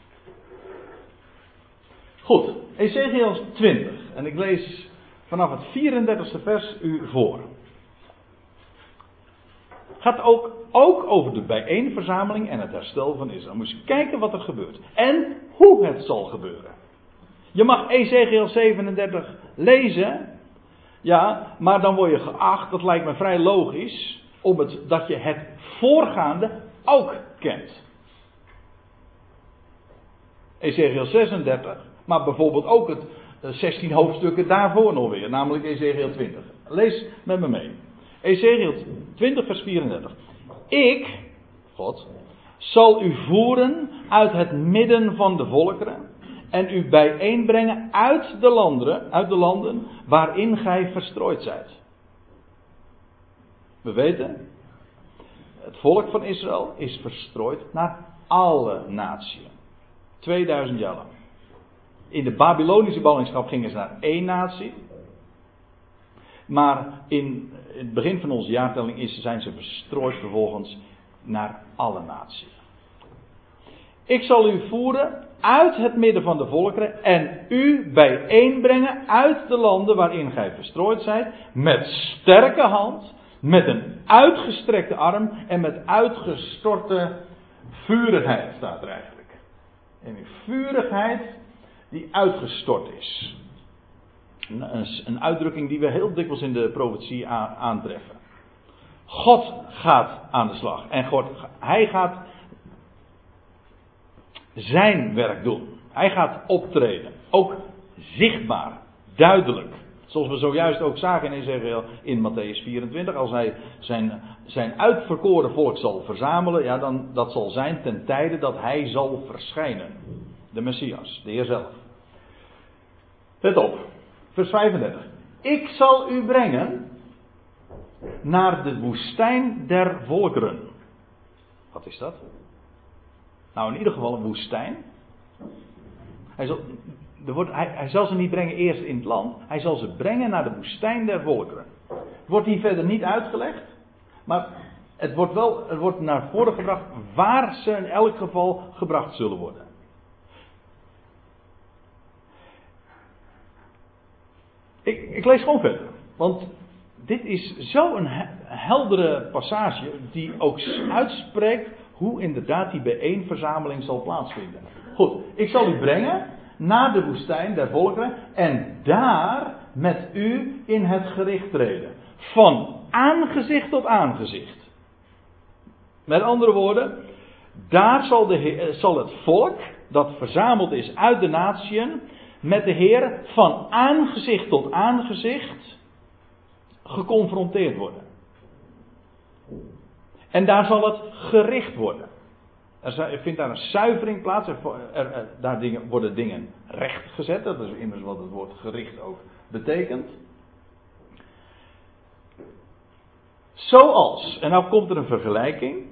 Goed, Ezekiel 20. En ik lees vanaf het 34e vers u voor. Gaat ook ook over de bijeenverzameling en het herstel van Israël. Moet je kijken wat er gebeurt. En hoe het zal gebeuren. Je mag Ezekiel 37 lezen. Ja, maar dan word je geacht, dat lijkt me vrij logisch, om het, dat je het voorgaande ook kent. Ezekiel 36, maar bijvoorbeeld ook het 16 hoofdstukken daarvoor nog weer, namelijk Ezekiel 20. Lees met me mee. Ezekiel 20, vers 34. Ik, God, zal u voeren uit het midden van de volkeren en u bijeenbrengen uit de landen, uit de landen waarin gij verstrooid zijt. We weten, het volk van Israël is verstrooid naar alle naties. 2000 jaar lang. In de Babylonische ballingschap gingen ze naar één natie. Maar in het begin van onze jaartelling zijn ze verstrooid vervolgens naar alle naties. Ik zal u voeren uit het midden van de volkeren en u bijeenbrengen uit de landen waarin gij verstrooid zijt, met sterke hand, met een uitgestrekte arm en met uitgestorte vurigheid, staat er eigenlijk. En die vurigheid die uitgestort is. Een, uitdrukking die we heel dikwijls in de profetie aantreffen. God gaat aan de slag. En God, hij gaat zijn werk doen. Hij gaat optreden. Ook zichtbaar, duidelijk. Zoals we zojuist ook zagen in Ezekiel in Matthäus 24. Als hij zijn, zijn uitverkoren volk zal verzamelen, ja, dan, dat zal zijn ten tijde dat hij zal verschijnen. De Messias, de Heer zelf. Let op, vers 35. Ik zal u brengen naar de woestijn der volkeren. Wat is dat? Nou, in ieder geval een woestijn. Hij zal, er wordt, hij, zal ze niet brengen eerst in het land. Hij zal ze brengen naar de woestijn der volkeren. Wordt hier verder niet uitgelegd. Maar het wordt wel het wordt naar voren gebracht waar ze in elk geval gebracht zullen worden. Ik, ik lees gewoon verder. Want dit is zo'n heldere passage die ook uitspreekt hoe inderdaad die bijeenverzameling zal plaatsvinden. Goed, ik zal u brengen naar de woestijn der volkeren en daar met u in het gericht treden. Van aangezicht tot aangezicht. Met andere woorden, daar zal, de, zal het volk dat verzameld is uit de natieën met de Heer van aangezicht tot aangezicht geconfronteerd worden. En daar zal het gericht worden. Er vindt daar een zuivering plaats. Er, daar dingen, worden dingen rechtgezet. Dat is immers wat het woord gericht ook betekent. Zoals, en nou komt er een vergelijking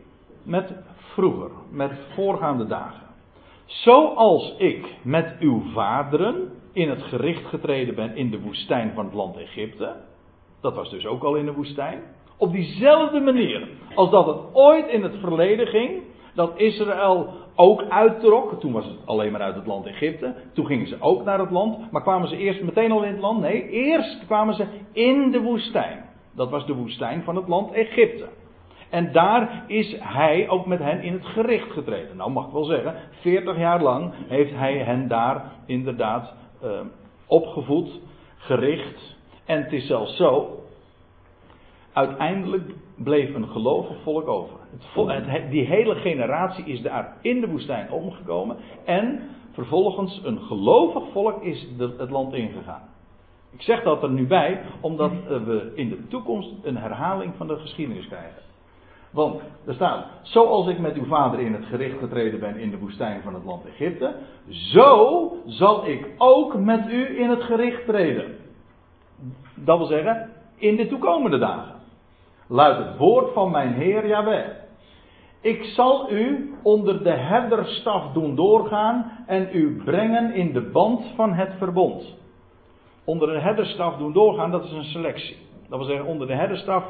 met vroeger, met voorgaande dagen. Zoals ik met uw vaderen in het gericht getreden ben in de woestijn van het land Egypte. Dat was dus ook al in de woestijn. Op diezelfde manier als dat het ooit in het verleden ging, dat Israël ook uittrok. Toen was het alleen maar uit het land Egypte. Toen gingen ze ook naar het land. Maar kwamen ze eerst meteen al in het land? Nee, eerst kwamen ze in de woestijn. Dat was de woestijn van het land Egypte. En daar is hij ook met hen in het gericht getreden. Nou mag ik wel zeggen, 40 jaar lang heeft hij hen daar inderdaad uh, opgevoed, gericht. En het is zelfs zo uiteindelijk bleef een gelovig volk over. Het, die hele generatie is daar in de woestijn omgekomen. En vervolgens een gelovig volk is het land ingegaan. Ik zeg dat er nu bij, omdat we in de toekomst een herhaling van de geschiedenis krijgen. Want er staat, zoals ik met uw vader in het gericht getreden ben in de woestijn van het land Egypte, zo zal ik ook met u in het gericht treden. Dat wil zeggen, in de toekomende dagen luidt het woord van mijn Heer Jahweh. Ik zal u onder de herderstaf doen doorgaan en u brengen in de band van het verbond. Onder de herderstaf doen doorgaan, dat is een selectie. Dat wil zeggen, onder de herderstaf,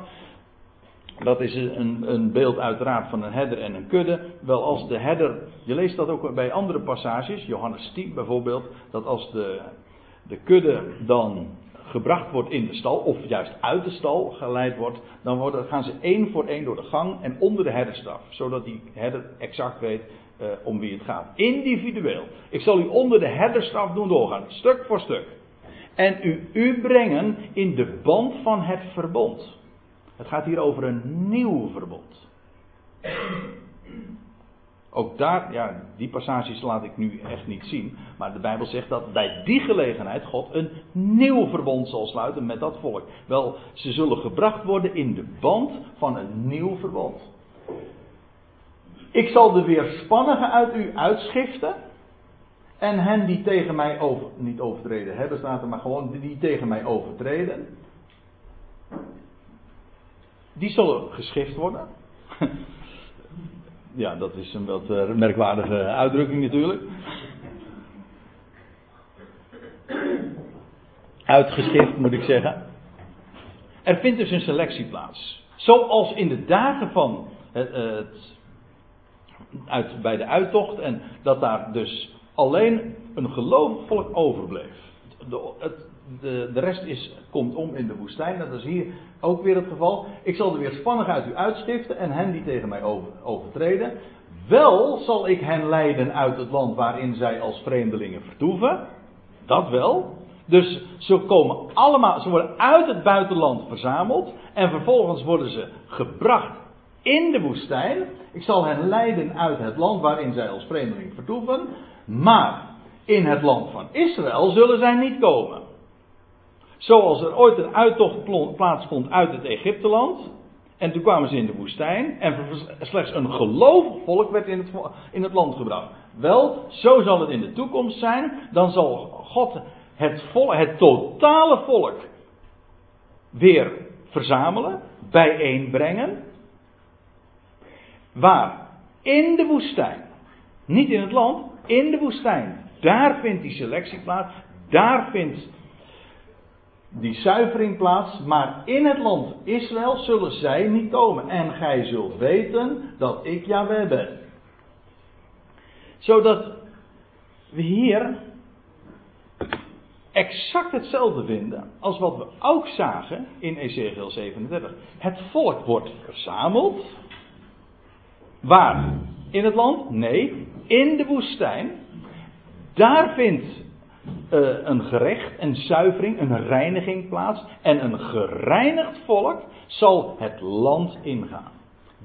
dat is een, een beeld uiteraard van een herder en een kudde. Wel als de herder, je leest dat ook bij andere passages, Johannes 10 bijvoorbeeld, dat als de, de kudde dan gebracht wordt in de stal, of juist uit de stal geleid wordt, dan gaan ze één voor één door de gang en onder de herderstaf. Zodat die herder exact weet uh, om wie het gaat. Individueel. Ik zal u onder de herderstaf doen doorgaan, stuk voor stuk. En u, u brengen in de band van het verbond. Het gaat hier over een nieuw verbond. Ook daar, ja, die passages laat ik nu echt niet zien. Maar de Bijbel zegt dat bij die gelegenheid God een nieuw verbond zal sluiten met dat volk. Wel, ze zullen gebracht worden in de band van een nieuw verbond. Ik zal de weerspannigen uit u uitschiften. En hen die tegen mij over, niet overtreden hebben, staat er maar gewoon die tegen mij overtreden. Die zullen geschift worden. [LAUGHS] Ja, dat is een wat uh, merkwaardige uitdrukking natuurlijk. Uitgeschift moet ik zeggen. Er vindt dus een selectie plaats. Zoals in de dagen van het, het uit, bij de uittocht en dat daar dus alleen een gelovig volk overbleef. De, het, de, de rest is, komt om in de woestijn. Dat is hier ook weer het geval. Ik zal er weer spannig uit u uitstiften en hen die tegen mij over, overtreden. Wel zal ik hen leiden uit het land waarin zij als vreemdelingen vertoeven. Dat wel. Dus ze komen allemaal, ze worden uit het buitenland verzameld. En vervolgens worden ze gebracht in de woestijn. Ik zal hen leiden uit het land waarin zij als vreemdeling vertoeven. Maar in het land van Israël zullen zij niet komen. Zoals er ooit een uittocht plaatsvond uit het Egypteland. En toen kwamen ze in de woestijn. En slechts een gelovig volk werd in het, in het land gebracht. Wel, zo zal het in de toekomst zijn. Dan zal God het, het totale volk weer verzamelen, bijeenbrengen. Waar? In de woestijn. Niet in het land, in de woestijn. Daar vindt die selectie plaats. Daar vindt die zuivering plaats, maar in het land Israël zullen zij niet komen. En gij zult weten dat ik Yahweh ben. Zodat we hier exact hetzelfde vinden als wat we ook zagen in Ezekiel 37. Het volk wordt verzameld. Waar? In het land? Nee, in de woestijn. Daar vindt uh, een gerecht, een zuivering, een reiniging plaats. En een gereinigd volk zal het land ingaan.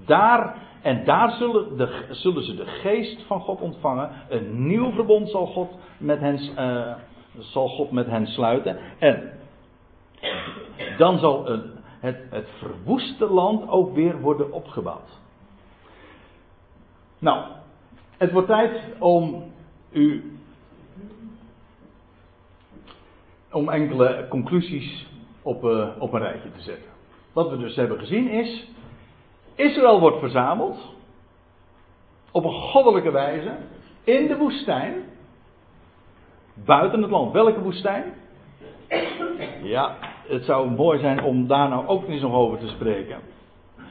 Daar, en daar zullen, de, zullen ze de geest van God ontvangen. Een nieuw verbond zal God met hen, uh, zal God met hen sluiten. En dan zal het, het verwoeste land ook weer worden opgebouwd. Nou, het wordt tijd om u om enkele conclusies op, uh, op een rijtje te zetten. Wat we dus hebben gezien is, Israël wordt verzameld op een goddelijke wijze in de woestijn, buiten het land. Welke woestijn? Ja, het zou mooi zijn om daar nou ook eens nog over te spreken.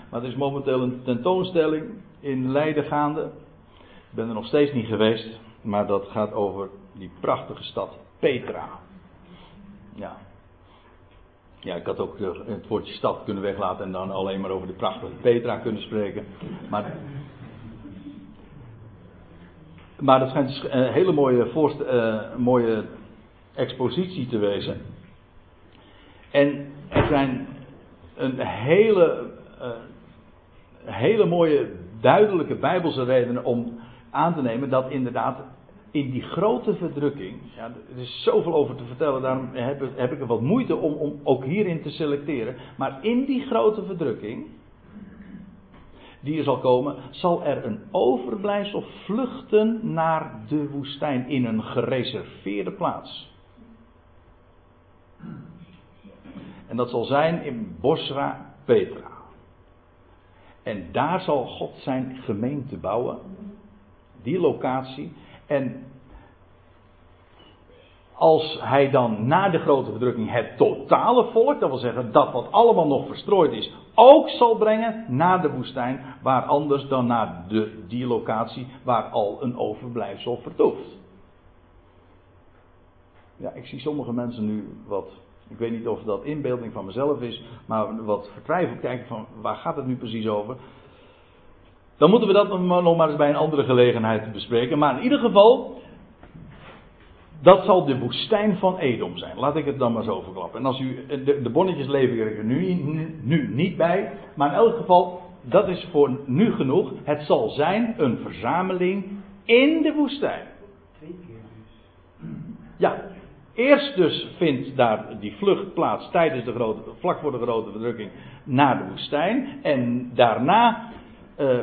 Maar er is momenteel een tentoonstelling in Leiden gaande. Ik ben er nog steeds niet geweest, maar dat gaat over die prachtige stad Petra. Ja. Ja, ik had ook het woordje stad kunnen weglaten en dan alleen maar over de prachtige Petra kunnen spreken. Maar, maar dat schijnt een hele mooie, uh, mooie expositie te wezen. En er zijn een hele, uh, hele mooie, duidelijke Bijbelse redenen om aan te nemen dat inderdaad in die grote verdrukking, ja, er is zoveel over te vertellen, daarom heb, heb ik er wat moeite om, om ook hierin te selecteren. Maar in die grote verdrukking, die er zal komen, zal er een overblijfsel vluchten naar de woestijn in een gereserveerde plaats. En dat zal zijn in Bosra Petra. En daar zal God zijn gemeente bouwen. Die locatie. En als hij dan na de grote verdrukking het totale volk, dat wil zeggen dat wat allemaal nog verstrooid is, ook zal brengen naar de woestijn, waar anders dan naar de, die locatie waar al een overblijfsel vertoeft. Ja, ik zie sommige mensen nu wat Ik weet niet of dat inbeelding van mezelf is, maar wat vertwijfeld kijken van waar gaat het nu precies over. Dan moeten we dat nog maar eens bij een andere gelegenheid bespreken. Maar in ieder geval, dat zal de woestijn van Edom zijn. Laat ik het dan maar zo verklappen. En als u, de, de bonnetjes lever ik er nu, nu, niet bij. Maar in elk geval, dat is voor nu genoeg. Het zal zijn een verzameling in de woestijn. Twee keer dus. Ja, Eerst dus vindt daar die vlucht plaats tijdens de grote, vlak voor de grote verdrukking naar de woestijn. En daarna, eh,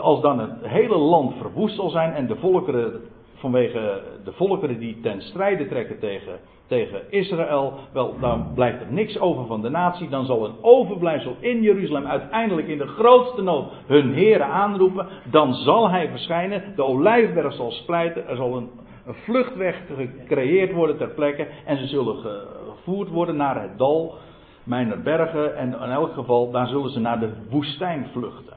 als dan het hele land verwoest zal zijn en de volkeren, vanwege de volkeren die ten strijde trekken tegen, tegen Israël, wel, dan blijft er niks over van de natie. Dan zal een overblijfsel in Jeruzalem uiteindelijk in de grootste nood hun heren aanroepen. Dan zal hij verschijnen, de olijfberg zal splijten, er zal een een vluchtweg gecreëerd worden ter plekke. En ze zullen gevoerd worden naar het dal, mijner bergen. En in elk geval, daar zullen ze naar de woestijn vluchten.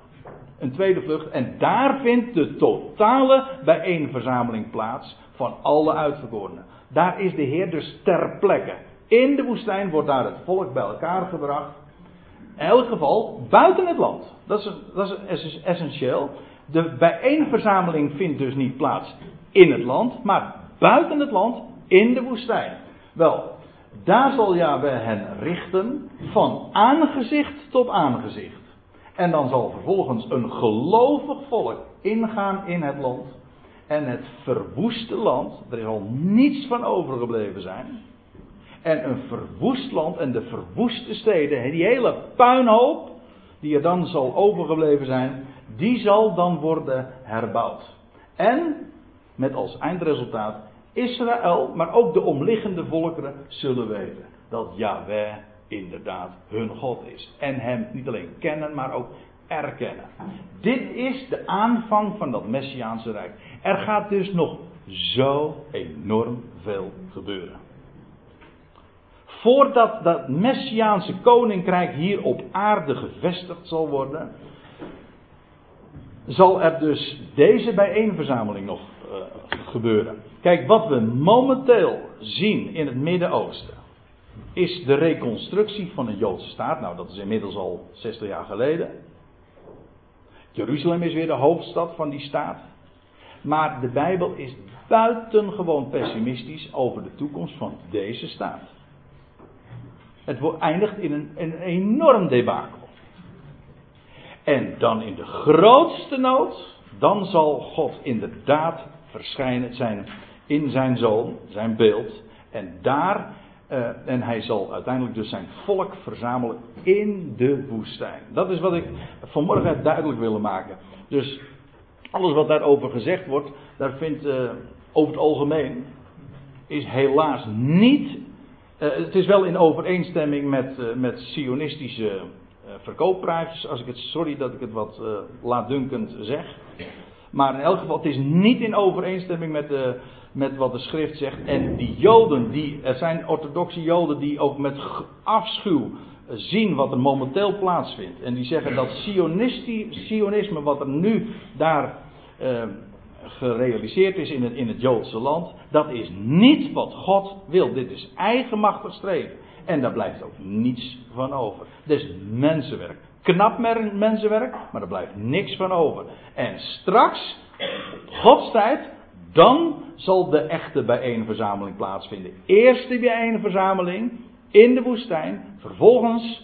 Een tweede vlucht. En daar vindt de totale bijeenverzameling plaats van alle uitverkorenen. Daar is de Heer dus ter plekke. In de woestijn wordt daar het volk bij elkaar gebracht. In elk geval buiten het land. Dat is, dat is essentieel. De bijeenverzameling vindt dus niet plaats in het land, maar buiten het land in de woestijn. Wel, daar zal Yahweh hen richten van aangezicht tot aangezicht. En dan zal vervolgens een gelovig volk ingaan in het land. En het verwoeste land, er zal niets van overgebleven zijn. En een verwoest land en de verwoeste steden, die hele puinhoop die er dan zal overgebleven zijn, die zal dan worden herbouwd. En met als eindresultaat Israël, maar ook de omliggende volkeren zullen weten dat Yahweh inderdaad hun God is. En hem niet alleen kennen, maar ook erkennen. Dit is de aanvang van dat Messiaanse Rijk. Er gaat dus nog zo enorm veel gebeuren. Voordat dat Messiaanse koninkrijk hier op aarde gevestigd zal worden, zal er dus deze bijeenverzameling nog uh, gebeuren. Kijk, wat we momenteel zien in het Midden-Oosten is de reconstructie van een Joodse staat. Nou, dat is inmiddels al 60 jaar geleden. Jeruzalem is weer de hoofdstad van die staat. Maar de Bijbel is buitengewoon pessimistisch over de toekomst van deze staat. Het eindigt in een, een enorm debakel. En dan in de grootste nood, dan zal God inderdaad verschijnen zijn in zijn zoon, zijn beeld. En daar, uh, en hij zal uiteindelijk dus zijn volk verzamelen in de woestijn. Dat is wat ik vanmorgen duidelijk willen maken. Dus alles wat daarover gezegd wordt, daar vindt uh, over het algemeen, is helaas niet. Uh, het is wel in overeenstemming met, met sionistische verkoopprijzen. Als ik het, sorry dat ik het wat laatdunkend zeg. Maar in elk geval, het is niet in overeenstemming met, de, met wat de schrift zegt. En die Joden, die, er zijn orthodoxe Joden die ook met afschuw zien wat er momenteel plaatsvindt. En die zeggen dat Sionisme, wat er nu daar eh, gerealiseerd is in het, in het Joodse land, dat is niet wat God wil. Dit is eigenmachtig streven. En daar blijft ook niets van over. Is mensenwerk knap mensenwerk, maar er blijft niks van over. En straks, Gods tijd, dan zal de echte bijeenverzameling plaatsvinden. Eerst de bijeenverzameling in de woestijn, vervolgens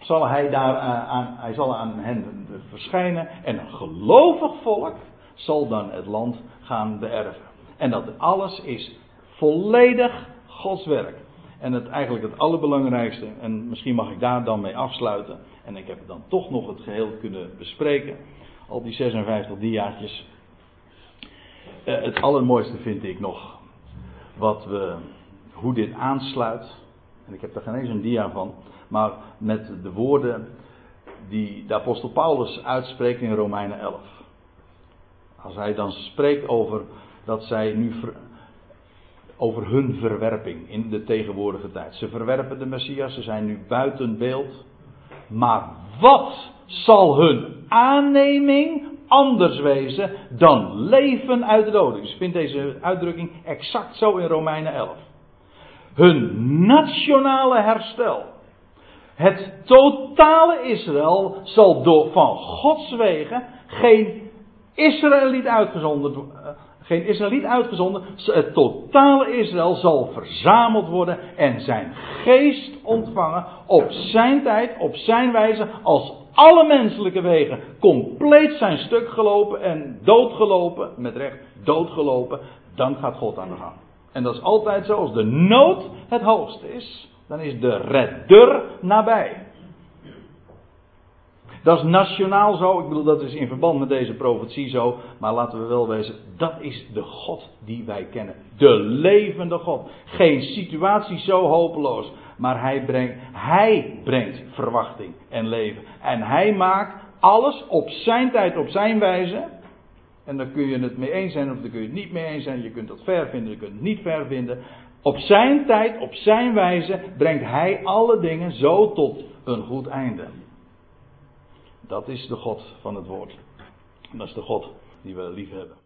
zal hij daar eh, aan, hij zal aan hen verschijnen en een gelovig volk zal dan het land gaan beërven. En dat alles is volledig Gods werk. En het eigenlijk het allerbelangrijkste, en misschien mag ik daar dan mee afsluiten, en ik heb dan toch nog het geheel kunnen bespreken. Al die 56 diaatjes. Uh, het allermooiste vind ik nog. Wat we, hoe dit aansluit. En ik heb daar geen eens een dia van. Maar met de woorden die de apostel Paulus uitspreekt in Romeinen 11. Als hij dan spreekt over dat zij nu over hun verwerping in de tegenwoordige tijd. Ze verwerpen de Messias, ze zijn nu buiten beeld. Maar wat zal hun aanneming anders wezen dan leven uit de doden? Dus ik vind deze uitdrukking exact zo in Romeinen 11. hun nationale herstel. Het totale Israël zal door van Gods wegen geen Israëliet uitgezonden, eh, geen Israëliet uitgezonden. Het totale Israël zal verzameld worden en zijn geest ontvangen op zijn tijd, op zijn wijze, als alle menselijke wegen compleet zijn stuk gelopen en doodgelopen, met recht doodgelopen, dan gaat God aan de gang. En dat is altijd zo, als de nood het hoogste is, dan is de redder nabij. Dat is nationaal zo, ik bedoel dat is in verband met deze profetie zo, maar laten we wel wezen, dat is de God die wij kennen. De levende God. Geen situatie zo hopeloos, maar hij brengt, hij brengt verwachting en leven. En hij maakt alles op zijn tijd, op zijn wijze. En dan kun je het mee eens zijn of dan kun je het niet mee eens zijn. Je kunt het ver vinden, je kunt het niet ver vinden. Op zijn tijd, op zijn wijze brengt hij alle dingen zo tot een goed einde. Dat is de God van het woord. En dat is de God die we lief hebben.